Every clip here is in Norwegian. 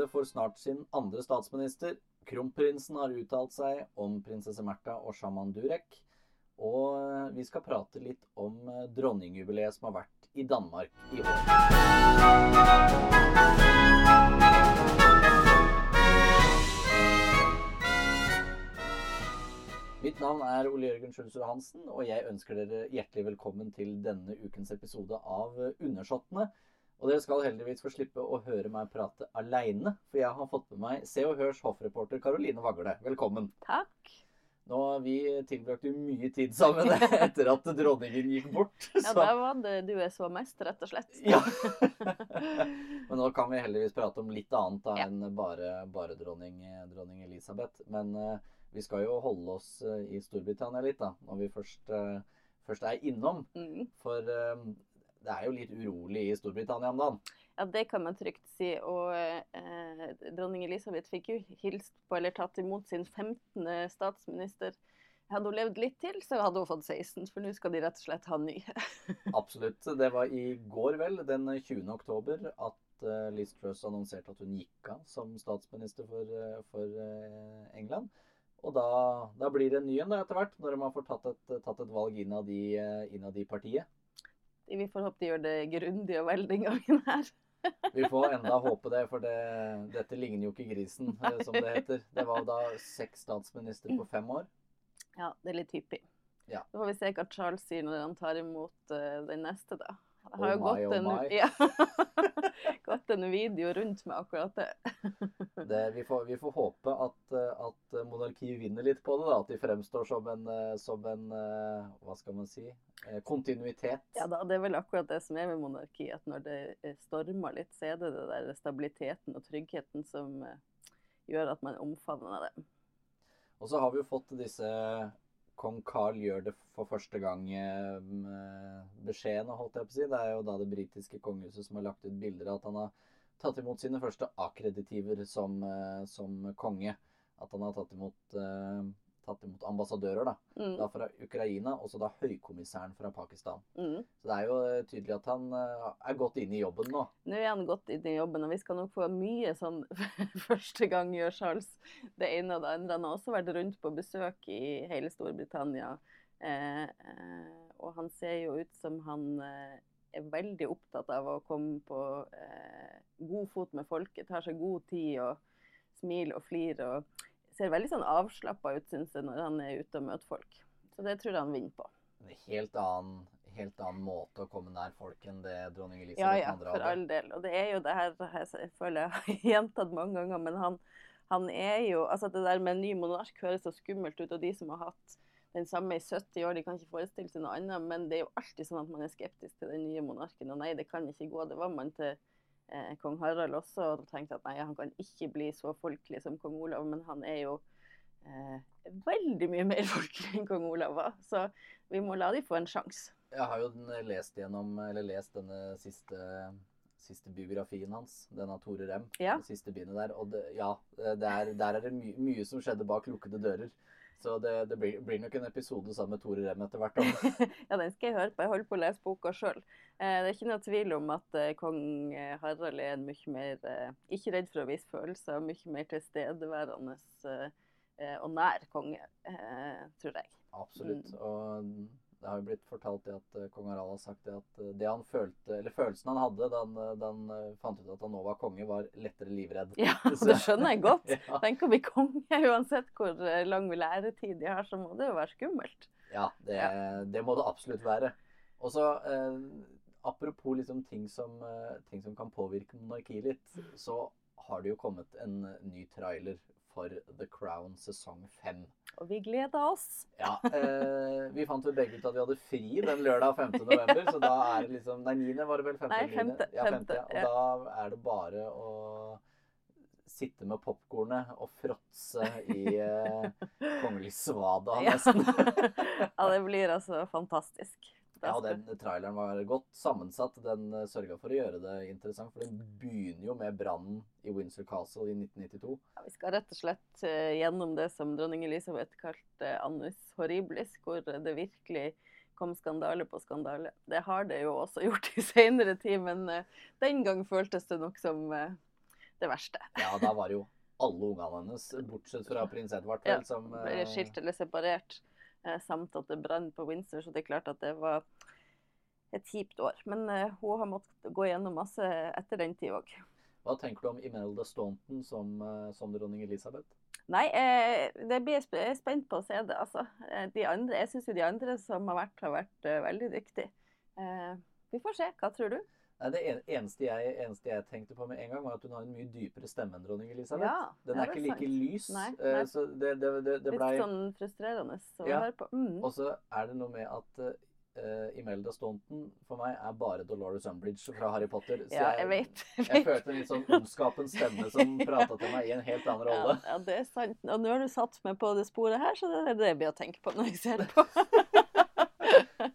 3. får snart sin andre statsminister. Kronprinsen har uttalt seg om prinsesse Märtha og sjaman Durek. Og eh, vi skal prate litt om eh, dronningjubileet som har vært i Danmark i år. Mitt navn er Ole Jørgen Schulzrud Hansen, og jeg ønsker dere hjertelig velkommen til denne ukens episode av Undersåttene. Og dere skal heldigvis få slippe å høre meg prate aleine, for jeg har fått med meg Se og Hørs hoffreporter Karoline Vagle. Velkommen. Takk. Nå har vi tilbrakt jo mye tid sammen etter at dronningen gikk bort. Ja, da var det du er så mest, rett og slett. Ja. Men nå kan vi heldigvis prate om litt annet da, Ja. enn bare, bare dronning, dronning Elisabeth. Men uh, vi skal jo holde oss uh, i Storbritannia litt, da, når vi først, uh, først er innom. Mm. For det er jo litt urolig i Storbritannia om dagen. Ja, det kan man trygt si. Og eh, dronning Elisabeth fikk jo hilst på eller tatt imot sin 15. statsminister. Hadde hun levd litt til, så hadde hun fått 16, for nå skal de rett og slett ha ny. Absolutt. Det var i går, vel, den 20. oktober, at eh, Liz Truss annonserte at hun gikk av som statsminister for, eh, for eh, England. Og da, da blir det en ny en etter hvert, når de har fått tatt et, tatt et valg innad i, innad i partiet. Vi får håpe de gjør det grundig og vel den gangen her. Vi får enda håpe det, for det, dette ligner jo ikke grisen, Nei. som det heter. Det var da seks statsministre på fem år. Ja, det er litt hyppig. Ja. Så får vi se hva Charles sier når han tar imot uh, den neste, da. Det Oh har jo gått, oh en. Ja, gått en video rundt med akkurat det. Det, vi, får, vi får håpe at, eh, at monarkiet vinner litt på det. da, At de fremstår som en, eh, som en eh, hva skal man si, eh, kontinuitet. Ja da, det er vel akkurat det som er med monarki, at når det eh, stormer litt, så er det det der stabiliteten og tryggheten som eh, gjør at man omfavner det. Og så har vi jo fått disse Kong Carl gjør det for første gang eh, med beskjedene, holdt jeg på å si. Det er jo da det britiske kongehuset som har lagt ut bilder av at han har tatt imot sine første akkreditiver som, eh, som konge. At han har tatt imot, eh, tatt imot ambassadører, da. Mm. Da fra Ukraina, og så da høykommissæren fra Pakistan. Mm. Så det er jo eh, tydelig at han eh, er godt inne i jobben nå. Nå er han godt inn i jobben, og vi skal nok få mye sånn første gang gjør Charles det ene og det andre. Han har også vært rundt på besøk i hele Storbritannia, eh, eh, og han ser jo ut som han eh, er veldig opptatt av å komme på eh, god fot med folket, tar seg god tid og smiler og flirer. og Ser veldig sånn avslappa ut, syns jeg, når han er ute og møter folk. Så det tror jeg han vinner på. En helt annen, helt annen måte å komme nær folk enn det dronning Elisabeth Ja, ja, andre for all del. Og det er jo det her jeg føler jeg har gjentatt mange ganger, men han, han er jo Altså, det der med en ny monark høres så skummelt ut, og de som har hatt den samme i 70 år, de kan ikke forestille seg noe annet, men det er jo alltid sånn at man er skeptisk til den nye monarken, og nei, det kan ikke gå. Det var man til eh, kong Harald også, og tenkte at nei, han kan ikke bli så folkelig som kong Olav, men han er jo eh, veldig mye mer folkelig enn kong Olav var, så vi må la de få en sjanse. Jeg har jo den- lest gjennom, eller lest denne siste, siste biografien hans, den av Tore Rem. Ja. Det siste bindet der. Og det, ja, det er, der er det my, mye som skjedde bak lukkede dører. Så det, det blir, blir nok en episode sammen med Tore Rem etter hvert. ja, den skal jeg høre på. Jeg holder på å lese boka sjøl. Eh, det er ikke noe tvil om at eh, kong eh, Harald er en mye mer eh, Ikke redd for å vise følelser, mye mer tilstedeværende eh, eh, og nær konge, eh, tror jeg. Absolutt. Mm. Og det har jo blitt fortalt det at eh, kong Harald har sagt det at eh, det han følte, eller følelsen han hadde da han, eh, fant ut at han nå var konge, var lettere livredd. Ja, det skjønner jeg godt. Ja. Tenk å bli konge, uansett hvor lang læretid de har, så må det jo være skummelt. Ja, det, det må det absolutt være. Og så eh, apropos liksom ting som, ting som kan påvirke monarkiet litt, så har det jo kommet en ny trailer for The Crown sesong fem. Og vi gleder oss. Ja, eh, vi fant jo begge ut at vi hadde fri den lørdag 5. november, så da er det liksom Nei, 9. var det vel? 5. Nei, 5. Ja, 5. Ja. Og da er det bare å sitte med popkornet og fråtse i eh, kongelig svada, nesten. ja, det blir altså fantastisk. Ja, den traileren var godt sammensatt. Den uh, sørga for å gjøre det interessant. For den begynner jo med brannen i Windsor Castle i 1992. Ja, vi skal rett og slett eh, gjennom det som dronning Elisabeth kalte annus horribilis, hvor det virkelig kom skandale på skandale. Det har det jo også gjort i senere tid, men eh, den gang føltes det nok som eh, det verste. Ja, da var det jo alle ungene hennes, bortsett fra prins Edvard, vel, Ja, som Ble eh, skilt eller separert, eh, samt at det brant på Windsor, så det er klart at det var et kjipt år. Men eh, hun har måttet gå gjennom masse etter den tid òg. Hva tenker du om Imelda Staunton som, eh, som dronning Elisabeth? Nei, eh, det blir jeg sp- jeg spent på å se det, altså. Eh, De andre, jeg syns jo de andre som har vært, har vært eh, veldig dyktige. Eh, vi får se. Hva tror du? Nei, det eneste jeg, eneste jeg tenkte på med en gang, var at hun har en mye dypere stemme enn dronning Elisabeth. Ja, Den er, er ikke like sant. lys. Nei, eh, nei. Så det, det, det, det Litt sånn frustrerende å Ja. høre på. Mm. Og så er det noe med at uh, Imelda Staunton for meg er bare Dolores Umbridge fra Harry Potter. Så Ja, jeg vet. jeg følte en litt sånn ondskapens stemme som prata til meg i en helt annen Ja, rolle. ja, det er sant. Og nå har du satt meg på det sporet her, så det er det jeg blir å tenke på når jeg ser på.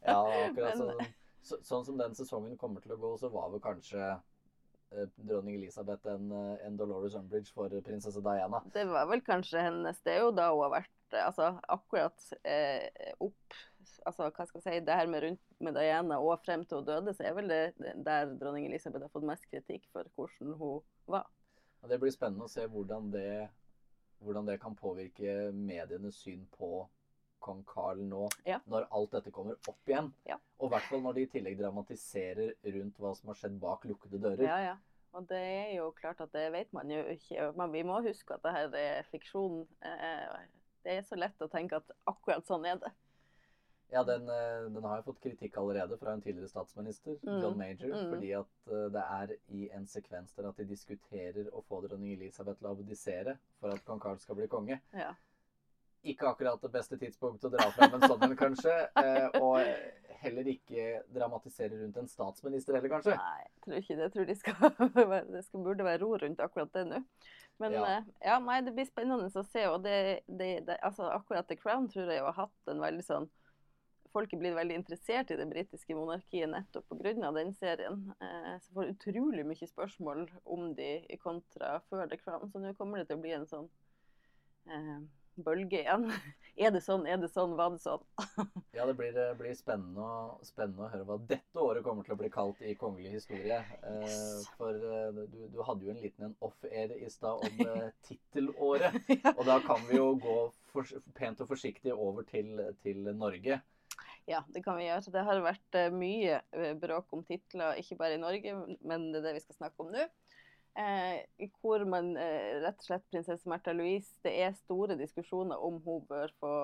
Ja, akkurat sånn, så, sånn som den sesongen kommer til å gå, så var vel kanskje eh, dronning Elisabeth en, eh, en Dolores Umbridge for prinsesse Diana. Det var vel kanskje hennes Det er jo da hun har vært altså, akkurat eh, opp altså, hva skal jeg si, Det her med rundt med Diana og frem til hun døde, så er vel det der dronning Elisabeth har fått mest kritikk for hvordan hun var. Ja, det blir spennende å se hvordan det, hvordan det kan påvirke medienes syn på kong Carl nå, Ja. når alt dette kommer opp igjen. Ja. Og i hvert fall når de i tillegg dramatiserer rundt hva som har skjedd bak lukkede dører. Ja, ja. Og det er jo klart at det vet man jo ikke. Men vi må huske at det her er fiksjon. Eh, Det er så lett å tenke at akkurat sånn er det. Ja, den, eh, den har jo fått kritikk allerede fra en tidligere statsminister, Mm. John Major, Mm. fordi at eh, det er i en sekvens der at de diskuterer å få dronning Elisabeth til å abdisere for at kong Carl skal bli konge. Ja. Ikke akkurat det beste tidspunktet å dra frem en sånn en, kanskje. eh, Og heller ikke dramatisere rundt en statsminister heller, kanskje. Nei, jeg tror ikke det. Jeg tror de skal, det skal, burde være ro rundt akkurat det nå. Men Ja. ja. ja, nei, det blir spennende å se. Og det, det, det, altså, akkurat The Crown tror jeg har hatt en veldig sånn Folk er blitt veldig interessert i det britiske monarkiet nettopp pga. den serien. Eh, så får utrolig mye spørsmål om de kontra før The Crown. Så nå kommer det til å bli en sånn eh, bølge igjen. Er det sånn, er det sånn, var det sånn? Ja, det blir, eh, blir spennende, å, spennende å høre hva dette året kommer til å bli kalt i kongelig historie. Eh, Yes. For eh, du, du hadde jo en liten en off-air i stad om eh, tittelåret. ja. Og da kan vi jo gå for, pent og forsiktig over til, til Norge. Ja, det kan vi gjøre. Det har vært eh, mye eh, bråk om titler, ikke bare i Norge, men det er det vi skal snakke om nå. Eh, hvor man eh, rett og slett prinsesse Märtha Louise Det er store diskusjoner om hun bør få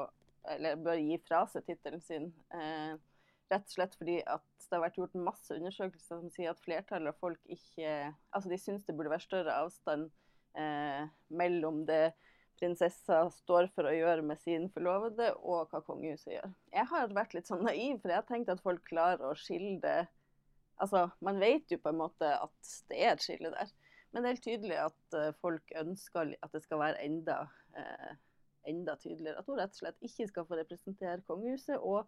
eller bør gi fra seg tittelen sin. Eh, rett og slett fordi at det har vært gjort masse undersøkelser som sier at flertallet av folk ikke Altså de syns det burde være større avstand eh, mellom det prinsessa står for å gjøre med sin forlovede, og hva kongehuset gjør. Jeg har vært litt sånn naiv, for jeg har tenkt at folk klarer å skille det Altså, man vet jo på en måte at det er et skille der. Men det er helt tydelig at eh, folk ønsker at det skal være enda, eh, enda tydeligere. At hun rett og slett ikke skal få representere kongehuset, og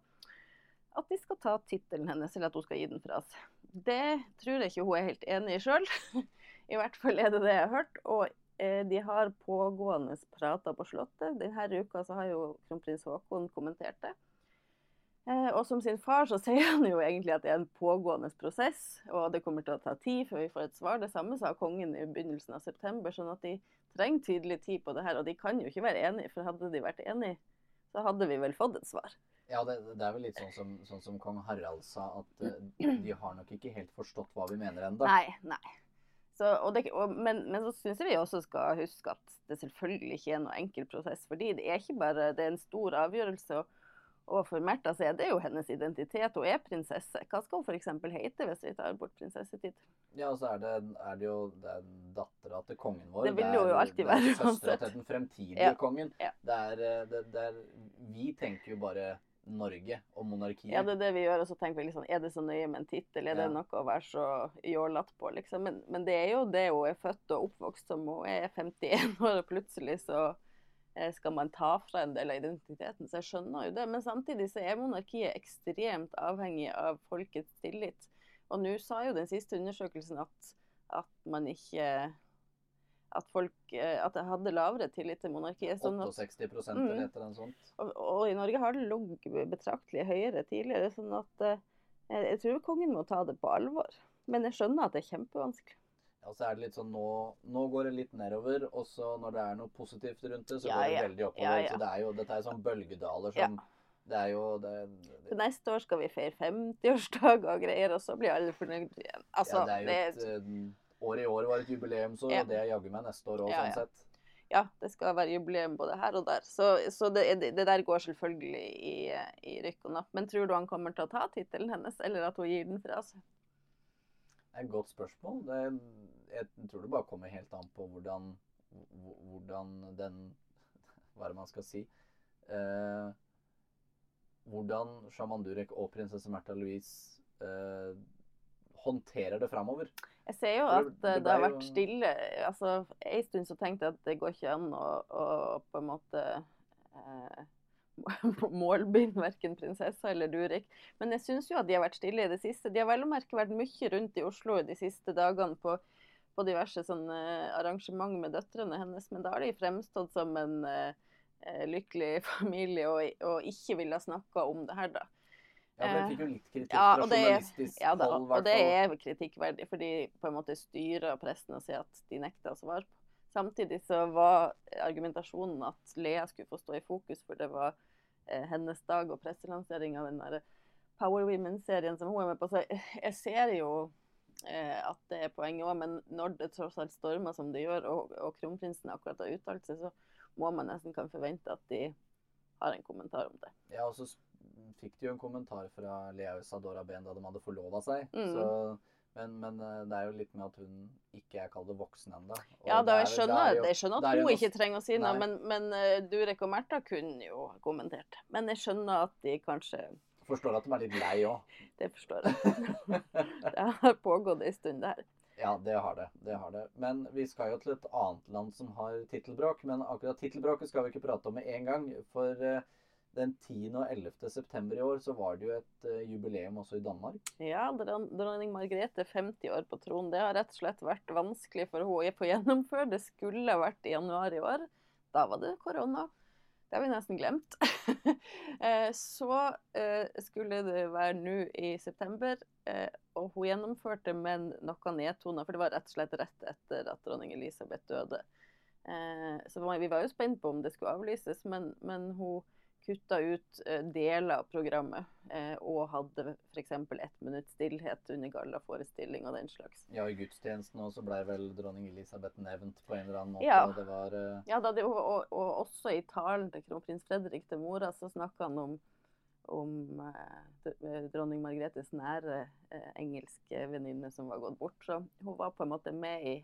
at de skal ta tittelen hennes, eller at hun skal gi den fra seg. Det tror jeg ikke hun er helt enig i sjøl. I hvert fall er det det jeg har hørt. Og eh, de har pågående prater på Slottet. Denne uka har jo kronprins Haakon kommentert det. Eh, og som sin far så sier han jo egentlig at det er en pågående prosess, og det kommer til å ta tid før vi får et svar. Det samme sa kongen i begynnelsen av september, sånn at de trenger tydelig tid på det her. Og de kan jo ikke være enige, for hadde de vært enige, så hadde vi vel fått et svar. Ja, det, det er vel litt sånn som, sånn som kong Harald sa, at eh, de har nok ikke helt forstått hva vi mener ennå. Nei, nei. Så, og det, og, men, men så syns jeg vi også skal huske at det selvfølgelig ikke er noe enkel prosess. fordi det er ikke bare det er en stor avgjørelse. Og, og for Märtha så er det jo hennes identitet. Hun er prinsesse. Hva skal hun f.eks. hete hvis vi tar bort prinsessetid? Ja, og så er det, er det jo det er dattera til kongen vår. Det vil er- jo alltid det være Søstera til den fremtidige Ja, kongen. ja. Det er, eh, det, det er Vi tenker jo bare Norge og monarkiet. Ja, det er det vi gjør, og så tenker vi liksom, er det så nøye med en tittel? Er det Ja. noe å være så jålete på, liksom? Men, men det er jo det hun er født og oppvokst som. Hun er 51 år, og plutselig så skal man ta fra en del av identiteten. Så jeg skjønner jo det. Men samtidig så er monarkiet ekstremt avhengig av folkets tillit. Og nå sa jo den siste undersøkelsen at, at man ikke at folk eh, at det hadde lavere tillit til monarkiet. Sånn at, 68 Mm. eller et eller annet sånt. og, og i Norge har det ligget betraktelig høyere tidligere. sånn at jeg, jeg tror kongen må ta det på alvor. Men jeg skjønner at det er kjempevanskelig. Og så er det litt sånn nå, nå går det litt nedover, og så når det er noe positivt rundt det, så Ja, går det veldig oppover. Så det er jo, dette er sånn bølgedaler som Det er jo det, Så neste år skal vi feire 50-årsdag og greier, og så blir alle fornøyd igjen. Altså, ja, det er jo et eh, År i år var et jubileumsår, Ja. og det er jaggu meg neste år òg, Ja, sånn ja. sett. ja, det skal være jubileum både her og der. Så, så det, det, det der går selvfølgelig i, i rykk og napp. Men tror du han kommer til å ta tittelen hennes, eller at hun gir den fra seg? Det er et godt spørsmål. Det, jeg tror det bare kommer helt an på hvordan, hvordan den Hva er det man skal si? Eh, hvordan Shaman Durek og prinsesse Märtha Louise eh, håndterer det framover. Jeg ser jo at det- det, det det har vært jo- stille. Altså, En stund så tenkte jeg at det går ikke an å, å på en måte eh, målbinde verken prinsessa eller Durek. Men jeg syns jo at de har vært stille i det siste. De har vel å merke vært mye rundt i Oslo de siste dagene på, på diverse sånne arrangement med døtrene hennes, men da har de fremstått som en eh, eh, lykkelig familie og, og ikke ville snakke om det her, da. Ja, for Eh, Den fikk jo litt kritikk ja, fra det journalistisk Ja, da, hold, og det er kritikkverdig, fordi på en måte styrer pressen og sier at de nekter å svare på. Samtidig så var argumentasjonen at Lea skulle få stå i fokus, for det var eh, hennes dag og presselansering av den der Power Women-serien som hun er med på. Så jeg, ser jo eh, at det er poenget òg, men når det tross alt stormer som det gjør, og, og kronprinsen akkurat har uttalt seg, så må man nesten kan forvente at de har en kommentar om det. Ja, og så fikk de jo en kommentar fra Lea Sadora Ben da de hadde forlova seg. Mm. Så, men, men eh, det er jo litt med at hun ikke er kalt voksen ennå. Ja, da, jeg skjønner, jeg skjønner at hun ikke trenger å si noe, men, men eh, Durek og Märtha kunne jo kommentert. Men jeg skjønner at de kanskje Forstår at de er litt lei òg. Det forstår jeg. det har pågått ei stund, det her. Ja, det har det. det har det. Men vi skal jo til et annet land som har tittelbråk. Men akkurat tittelbråket skal vi ikke prate om med en gang. For eh, den 10. og 11. september i år så var det jo et eh, jubileum også i Danmark. Ja, dronning Margrethe 50 år på tronen. Det har rett og slett vært vanskelig for henne å få gjennomføre. Det skulle vært i januar i år. Da var det korona. Det har vi nesten glemt. Eh, Så eh, skulle det være nå i september, eh, og hun gjennomførte, men noe nedtona. For det var rett og slett rett etter at dronning Elisabeth døde. Så vi var jo spent på om det skulle avlyses, men, men hun kutta ut eh, deler av programmet. eh, Og hadde f.eks. ett minutts stillhet under gallaforestilling og den slags. Ja, i gudstjenesten også ble vel dronning Elisabeth nevnt på en eller annen måte. Ja. og Det var eh, Ja, det, og, og, og også i talen til kronprins Fredrik til mora, så snakka han om, om eh, dronning Margrethes nære eh, engelske venninne som var gått bort. Så hun var på en måte med i,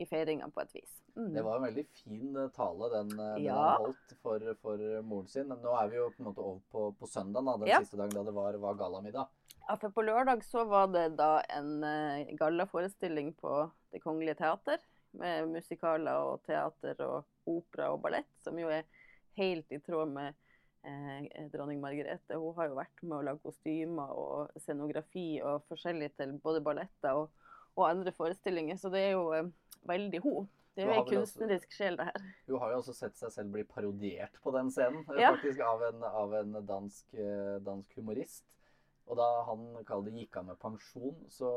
i feiringa på et vis. Mm. Det var en veldig fin eh, tale den, eh, den Ja. han holdt for, for moren sin. Nå er vi jo på en måte over på, på søndag, da, den Ja. siste dagen da det var, var gallamiddag. Ja, for på lørdag så var det da en uh, gallaforestilling på Det Kongelige Teater. Med musikaler og teater og opera og ballett, som jo er helt i tråd med eh, dronning Margrethe. Hun har jo vært med å lage kostymer og scenografi og forskjellig til både balletter og, og andre forestillinger, så det er jo eh, veldig hun. Det er jo ei kunstnerisk også- sjel, det her. Hun har jo også sett seg selv bli parodiert på den scenen, eh, Ja. faktisk av en, av en dansk, eh, dansk humorist. Og da han kall det gikk av med pensjon, så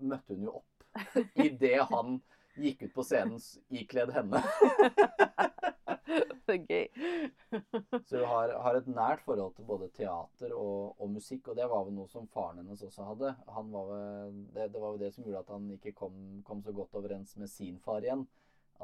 møtte hun jo opp idet han gikk ut på scenen ikledd henne. Det er gøy. Så hun har, har et nært forhold til både teater og, og musikk, og det var vel noe som faren hennes også hadde. Han var vel, det, det var jo det som gjorde at han ikke kom, kom så godt overens med sin far igjen.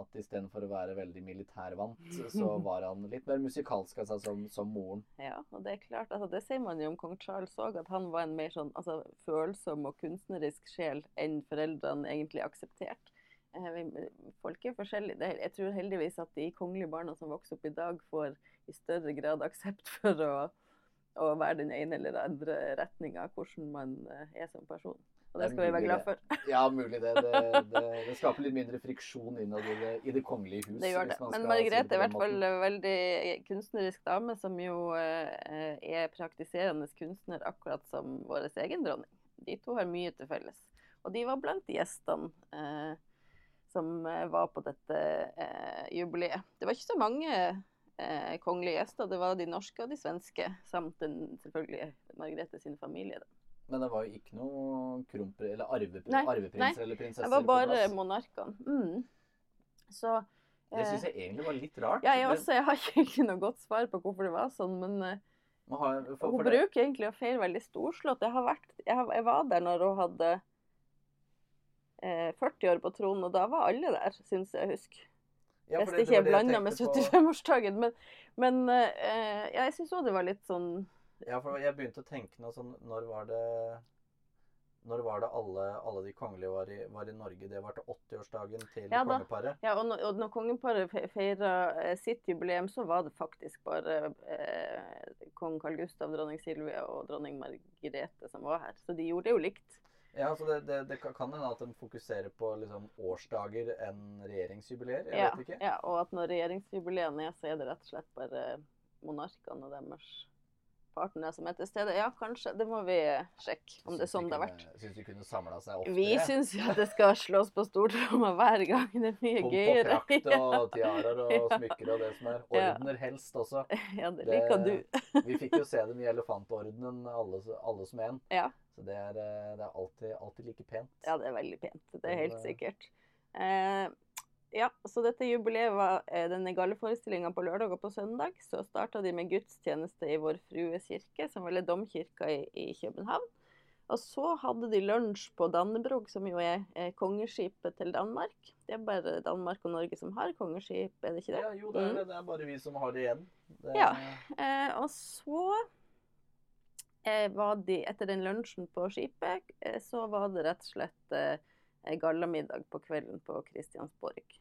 At istedenfor å være veldig militærvant, så var han litt mer musikalsk av seg som, som moren. Ja, og det er klart, altså det sier man jo om kong Charles òg, at han var en mer sånn altså, følsom og kunstnerisk sjel enn foreldrene egentlig aksepterte. Eh, folk er forskjellige. Jeg tror heldigvis at de kongelige barna som vokser opp i dag, får i større grad aksept for å, å være den ene eller andre retninga, hvordan man eh, er som person. Og det Det skal vi være glad glad det. for. Ja, mulig det. Det, det, skaper litt mindre friksjon innad i det, i det kongelige hus. Det gjør det. Men Margrethe er i hvert fall en veldig kunstnerisk dame, som jo eh, er praktiserende kunstner, akkurat som vår egen dronning. De to har mye til felles. Og de var blant gjestene eh, som eh, var på dette eh, jubileet. Det var ikke så mange eh, kongelige gjester. Det var de norske og de svenske, samt den, selvfølgelig Margrethe sin familie. Da. Men det var jo ikke noen krumper, eller arve, Nei, arveprinser eller prinsesser Det var bare monarkene. Mm. Så Det syns eh, jeg egentlig var litt rart. ja, jeg, men også, jeg har ikke noe godt svar på hvorfor det var sånn, men eh, man har, for, hun bruker det, egentlig å feire veldig storslått. Jeg, jeg, jeg var der når hun hadde eh, 40 år på tronen, og da var alle der, syns jeg å huske. ja, Hvis det ikke er blanda med 75-årsdagen. Men, men uh, ja, jeg syns òg det var litt sånn Ja, for jeg begynte å tenke noe sånn Når var det Når var det alle, alle de kongelige var i, var i Norge? Det var til 80-årsdagen til Ja kongeparet? Ja, og når, og når kongeparet feira eh, sitt jubileum, så var det faktisk bare eh, kong Carl Gustav, dronning Silvia og dronning Margrethe som var her. Så de gjorde det jo likt. Ja, så det, det, det kan hende at de fokuserer på liksom årsdager enn regjeringsjubileer? Jeg Ja, vet ikke. ja, og at når regjeringsjubileene er, så er det rett og slett bare monarkene og deres partnere som er til stede. Ja, kanskje. Det må vi sjekke om det er sånn det har vært. Syns du kunne samla seg oftere? Vi syns jo at det skal slås på stortromma hver gang. Det er mye Pomp og gøyere. prakt og tiaraer og smykker og det som er. Ordener helst også. Ja, det Det- liker du. Vi fikk jo se dem i elefantordenen, alle, alle som en. Ja. Så det er, eh, det er alltid, alltid like pent. Ja, det er veldig pent. Det er helt eh, sikkert. Eh, ja, så dette jubileet var eh, denne galleforestillinga på lørdag og på søndag. Så starta de med gudstjeneste i Vår Frues kirke, som vel er domkirka i, i København. Og så hadde de lunsj på Dannebrog, som jo er kongeskipet til Danmark. Det er bare Danmark og Norge som har kongeskip, er det ikke det? Ja, jo, det er Mm. det. Er bare vi som har det igjen. Det, Ja. Eh, og så de, etter den lunsjen på skipet, eh, så var det rett og slett eh, gallamiddag på kvelden på Kristiansborg.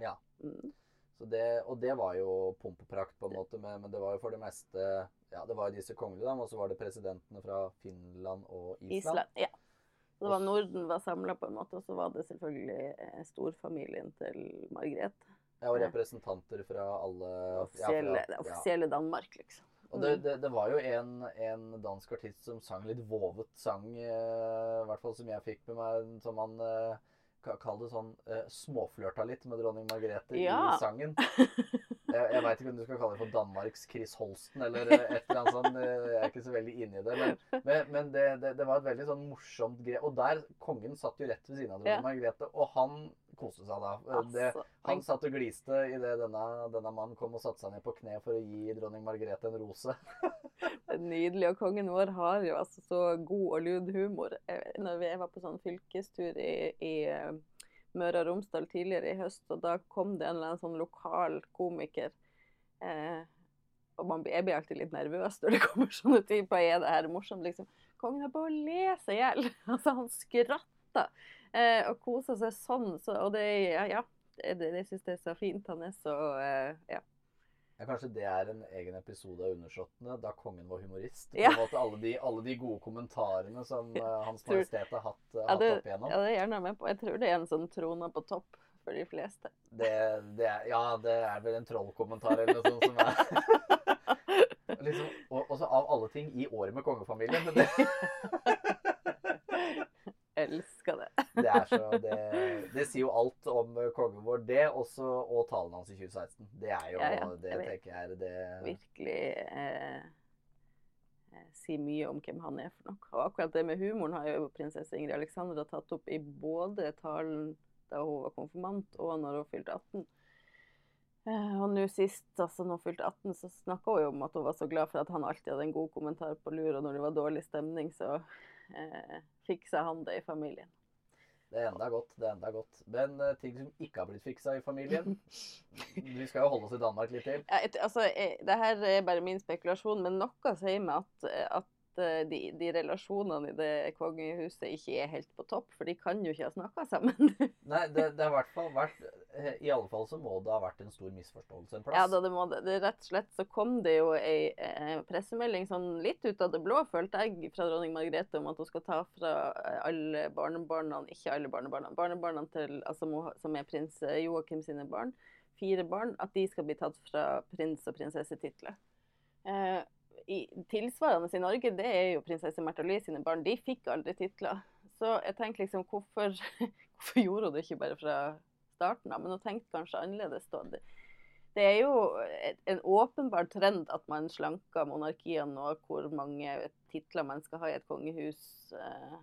Ja. Mm. Så det, og det var jo pomp og prakt, på en måte, men, men det var jo for det meste Ja, det var jo disse kongelige, og så var det presidentene fra Finland og Island. Island. Ja. Så det var Norden var samla på en måte, og så var det selvfølgelig eh, storfamilien til Margrethe. Ja, og representanter fra alle Offisielle, ja, fra, ja. offisielle Danmark, liksom. Og det, det, det var jo en, en dansk artist som sang litt vovet sang, eh, i hvert fall som jeg fikk med meg, som han eh, ka- Kall det sånn eh, småflørta litt med dronning Margrethe Ja. i sangen. Jeg, jeg veit ikke om du skal kalle det for Danmarks Chris Holsten eller et eller annet sånt. eh, Jeg er ikke så veldig inni det. Men, men, men det, det, det var et veldig sånn morsomt grep. Og der Kongen satt jo rett ved siden av dronning Ja. Margrethe, og han koste seg da. Det, Altså, han satt og gliste idet denne, denne mannen kom og satte seg ned på kne for å gi dronning Margrethe en rose. Nydelig. Og kongen vår har jo altså så god og lud humor. Eh, Når vi jeg var på sånn fylkestur i, i eh, Møre og Romsdal tidligere i høst, og da kom det en eller annen sånn lokal komiker. Eh, og man, jeg blir alltid litt nervøs når det kommer sånne typer. Er det her morsomt? liksom? Kongen er bare å le seg i hjel. Altså, han skratta eh, og koser seg sånn. Så, og det, ja, ja, det, det, jeg syns jeg er så fint. Han er så eh, ja. Ja, kanskje det er en egen episode av Undersåttene, da kongen var humorist. Ja. alle de, alle de gode kommentarene som eh, Hans Tror- Majestet har hatt, uh, Ja, hatt opp igjennom. ja, det er gjerne med på. Jeg tror det er en sånn trona på topp for de fleste. Det, det er, ja, det er vel en trollkommentar eller noe sånt som er liksom, og, Også av alle ting i året med kongefamilien. men Det, Elsker det. det, er så, det, det sier jo alt om eh, kongen vår, det. Også, og talen hans i 2016. Det er jo Ja, ja, det jeg tenker jeg er det Virkelig eh, eh, sier mye om hvem han er for noe. Og akkurat det med humoren har jo prinsesse Ingrid Alexandra tatt opp i både talen da hun var konfirmant, og når hun fylte 18. Eh, og nå sist, altså når hun fylte 18, så snakka hun jo om at hun var så glad for at han alltid hadde en god kommentar på lur, og når det var dårlig stemning, så eh, fiksa han det i familien. Det er enda godt. det er enda godt. Men uh, ting som ikke har blitt fiksa i familien Vi skal jo holde oss i Danmark litt til. Ja, et, altså, jeg, det her er bare min spekulasjon, men noe sier meg at, eh, at eh, de, de relasjonene i det kongehuset ikke er helt på topp, for de kan jo ikke ha snakka sammen. Nei, det, det har i hvert fall vært eh, I alle fall så må det ha vært en stor misforståelse en plass. ja, da det må det. Rett og slett så kom det jo ei eh, pressemelding sånn litt ut av det blå, følte jeg, fra dronning Margrethe om at hun skal ta fra alle barnebarna, ikke alle barnebarna, barnebarna til, altså, som er prins Joakim sine barn, fire barn, at de skal bli tatt fra prins- og prinsessetitler. Eh, i, tilsvarende i Norge, det er jo prinsesse Märtha Louise sine barn. De fikk aldri titler. Så jeg tenker liksom, hvorfor, hvorfor gjorde hun det ikke bare fra starten av? Men hun tenkte kanskje annerledes da. Det, Det er jo en åpenbar trend at man slanker monarkiene nå, hvor mange titler man skal ha i et kongehus eh,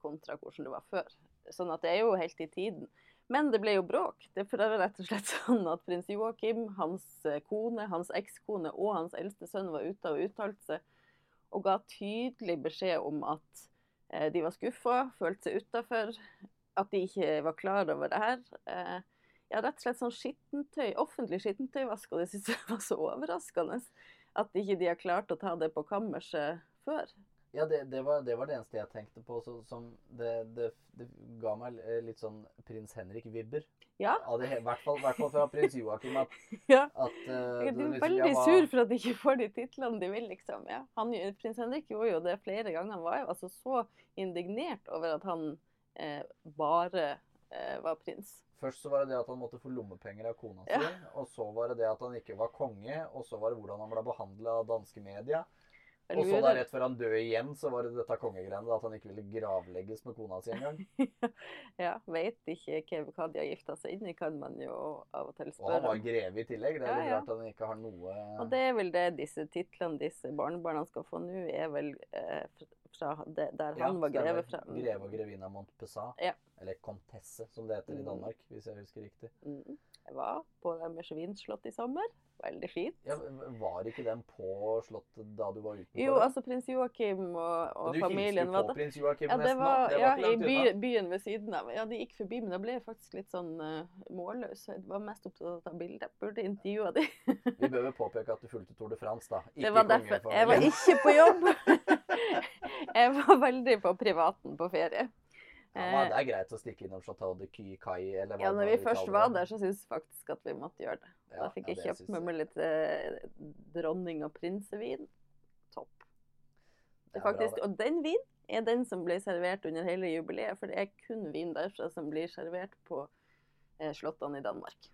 kontra hvordan det var før. Sånn at det er jo helt i tiden. Men det ble jo bråk. Det er rett og slett sånn at prins Joakim, hans eh, kone, hans ekskone og hans eldste sønn var ute og uttalte seg og ga tydelig beskjed om at eh, de var skuffa, følte seg utafor, at de ikke var klar over det her. Eh, ja, rett og slett sånn skittentøy, offentlig skittentøyvask, og det syns jeg var så overraskende. At ikke de har klart å ta det på kammerset før. Ja, det, det, var, det var det eneste jeg tenkte på. Så, som det, det, ga meg eh, litt sånn prins Henrik-vibber. Ja. I hvert fall, fra prins Joakim. At, Ja. at uh, Jeg det er liksom, veldig hva- sur for at de ikke får de titlene de vil, liksom. Ja. Han, prins Henrik gjorde jo det flere ganger. Han var jo altså så indignert over at han eh, bare eh, var prins. Først så var det det at han måtte få lommepenger av kona si. Ja. Og så var det det at han ikke var konge. Og så var det hvordan han ble behandla av danske media. Og så da rett før han døde igjen, så var det dette kongegreiene. At han ikke ville gravlegges med kona si engang. ja, Veit ikke hva, de har gifta seg inn i, kan man jo av og til spørre. Og han var greve i tillegg. Det er Ja, litt ja. rart at han ikke har noe Og det er vel det disse titlene disse barnebarna skal få nå, er vel eh, fra det, der han var greve fra. Mm. Greve og grevinne av Montpessat. Ja. Eller Comtesse, som det heter i Mm. Danmark, hvis jeg husker riktig. Mm. Jeg var på Emmersvin slott i sommer. Veldig fint. Ja, Var ikke den på Slottet da du var utenfor? Jo, altså prins Joakim og, og Men du familien hilste var jo på prins Joakim Ja, det nesten, var. Det var ja, i by, byen ved siden av. Ja, de gikk forbi, men da ble jeg faktisk litt sånn uh, målløs. Jeg var mest opptatt av å ta bilder. Burde intervjua de. Vi bør vel påpeke at du fulgte Tour de France, da. Ikke kongefamilien. Jeg var ikke på jobb. jeg var veldig på privaten på ferie. Ja, men det er greit å stikke innom Chateau de Kai, eller hva Ja, når vi først var der, så syns jeg faktisk at vi måtte gjøre det. Ja, da fikk ja, jeg kjøpt meg med meg litt eh, dronning- og prinsevin. Topp. Bra, faktisk, og den vin er den som ble servert under hele jubileet, for det er kun vin derfra som blir servert på eh, slottene i Danmark.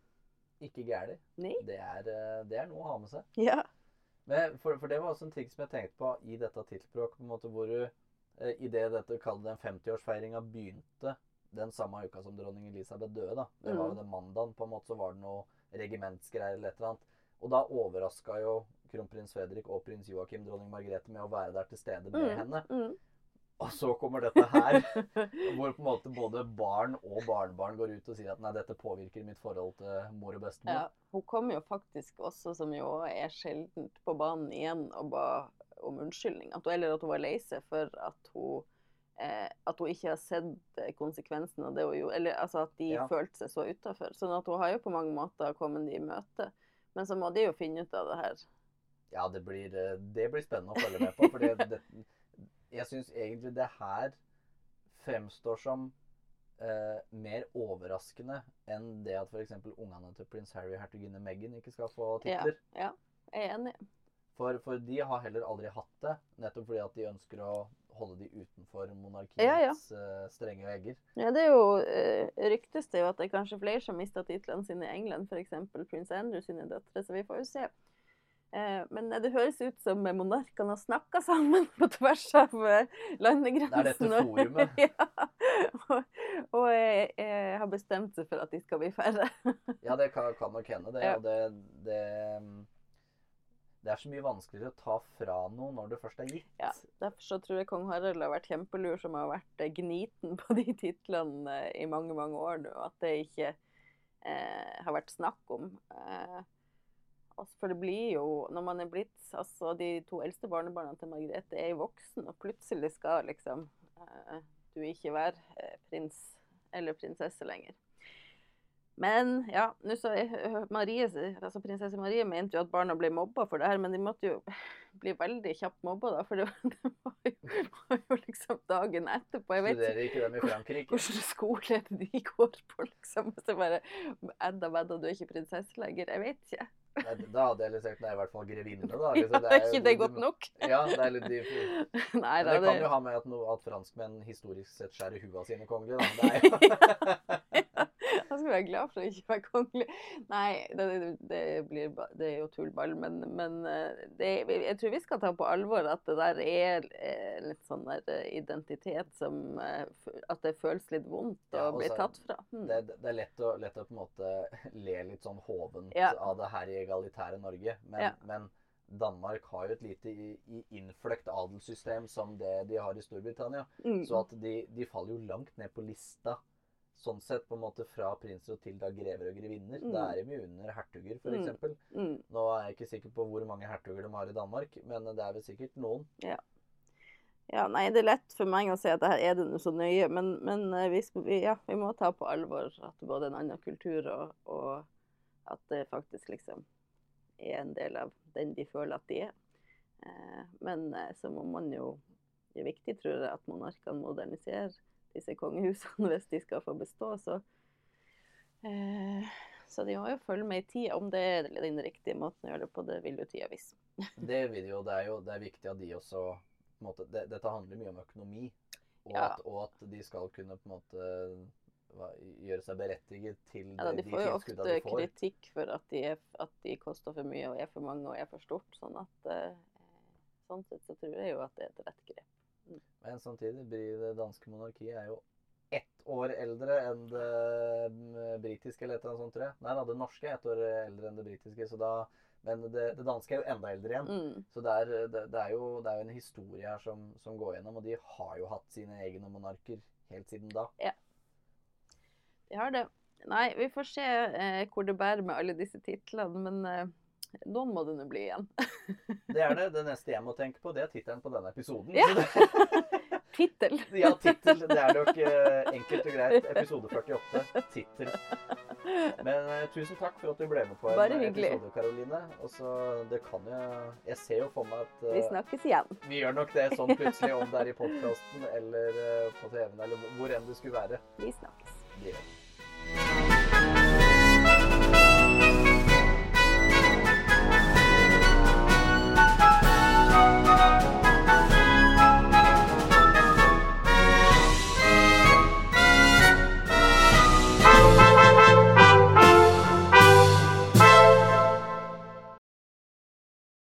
Ikke gærent. Det, eh, det er noe å ha med seg. Ja. Men for, for det var også en ting som jeg tenkte på i dette tittelspråket, på en måte hvor du eh, i det dette kaller den 50-årsfeiringa begynte den samme uka som dronning Elisabeth døde, da. Det var jo Mm. den mandagen, på en måte, så var det noe regimentsgreier eller et eller annet. Og da overraska jo kronprins Fredrik og prins Joakim dronning Margrethe med å være der til stede med Mm, henne. mm. Og så kommer dette her, hvor på en måte både barn og barnebarn går ut og sier at nei, dette påvirker mitt forhold til mor og bestemor. Ja, hun kom jo faktisk også, som jo er sjeldent, på banen igjen og ba om unnskyldning. At eller at hun var lei seg for at hun, eh, at hun ikke har sett eh, konsekvensen av det hun gjorde. Eller altså at de Ja. følte seg så utafor. Sånn at hun har jo på mange måter kommet de i møte. Men så må de jo finne ut av det her. Ja, det blir, eh, det blir spennende å følge med på. For det, det, jeg syns egentlig det her fremstår som eh, mer overraskende enn det at f.eks. ungene til prins Harry og hertuginne Meghan ikke skal få titler. Ja, jeg er enig. For, for de har heller aldri hatt det, nettopp fordi at de ønsker å holde de utenfor monarkiets Ja, ja. Uh, strenge vegger. Ja, det er jo uh, ryktes det jo at det er kanskje flere som mista titlene sine i England, f.eks. prins Andrew sine døtre, så vi får jo se. Eh, men det høres ut som monarkene har snakka sammen på tvers av landegrensene. landegrensen. Det er dette forumet. ja. Og, og jeg, jeg har bestemt seg for at de skal bli færre. Ja, det kan, kan nok hende, det. Ja. Og det, det mm, Det er så mye vanskeligere å ta fra noe når det først er gitt. Ja, Derfor så tror jeg kong Harald har vært kjempelur som har vært eh, gniten på de titlene eh, i mange, mange år nå. At det ikke eh, har vært snakk om. Eh, altså, for det blir jo, når man er blitt altså De to eldste barnebarna til Margrethe er jo voksen, og plutselig skal liksom eh, du ikke være eh, prins eller prinsesse lenger. Men ja, nå så jeg- Marie, altså prinsesse Marie mente jo at barna ble mobba for det her, men de måtte jo bli veldig kjapt mobba, da. For det, det var, jo, var jo liksom dagen etterpå. Jeg vet ikke Studerer ikke dem i Frankrike. hvilken skole de går på, liksom. Så bare Edda vedda, du er ikke prinsesse lenger. Jeg vet ikke. Da hadde jeg liksom Nei, i hvert fall grevinne, da. Ja, det er ikke det godt nok? Ja, det er litt dyrt. Men det kan jo ha med at, no, at franskmenn historisk sett skjærer hua sine kongelige, da. Det skulle være glad for å ikke være kongelig. Nei, det, det, blir, det er jo tullball. Men, men eh, det, jeg tror vi skal ta på alvor at det der er eh, litt sånn der eh, identitet som At det føles litt vondt å ja, bli tatt fra. Det, det, er lett å, lett å, på en måte le litt sånn hovent ja. av det her i egalitære Norge. Men, ja. men Danmark har jo et lite innfløkt adelssystem som det de har i Storbritannia. Mm. Så at de, de, faller jo langt ned på lista. Sånn sett på en måte fra prinser til da grever og grevinner. Mm. Da er de jo under hertuger, f.eks. Mm. mm. Nå er jeg ikke sikker på hvor mange hertuger de har i Danmark, men det er vel sikkert noen. Ja. ja nei, det er lett for meg å si at det her er det noe så nøye, men, men eh, vi, ja, vi må ta på alvor at det både en annen kultur, og, og at det faktisk liksom er en del av den de føler at de er. Eh, men eh, så må man jo Det er viktig, tror jeg, at monarkene moderniserer disse kongehusene hvis de skal få bestå. Så, eh, så de må jo følge med i tida. Om det er den riktige måten å gjøre det på, det vil jo tida vise. det vil jo. Det er jo det er viktig at de også måte, det, Dette handler mye om økonomi. Og, ja. at, og, at, de skal kunne på en måte gjøre seg berettiget til ja, de, de får jo ofte kritikk for at de, er, at de, koster for mye og er for mange og er for stort. Sånn at eh, sånn sett så tror jeg jo at det er et rett grep. Men samtidig, det danske monarkiet er jo ett år eldre enn det mm, britiske, eller et eller annet sånt, tror jeg. Nei da, det norske er ett år eldre enn det britiske. så da men det, det, danske er jo enda eldre igjen. Mm. Så det er, det, det er, jo, det er jo en historie her som, som, går gjennom. Og de har jo hatt sine egne monarker helt siden da. Ja. De har det. Nei, vi får se eh, hvor det bærer med alle disse titlene, men eh, noen må det nå bli igjen. det er det. Det neste jeg må tenke på, det er tittelen på denne episoden. Ja. tittel. ja, tittel. Det er nok eh, enkelt og greit. Episode 48. Tittel. Men uh, tusen takk for at du ble med på en Bare hyggelig. episode, Karoline. Og så, det kan jeg Jeg ser jo for meg at uh, Vi snakkes igjen. Vi gjør nok det sånn plutselig, om det er i podkasten eller uh, på TV-en eller hvor enn det skulle være. Vi snakkes. Vi gjør det.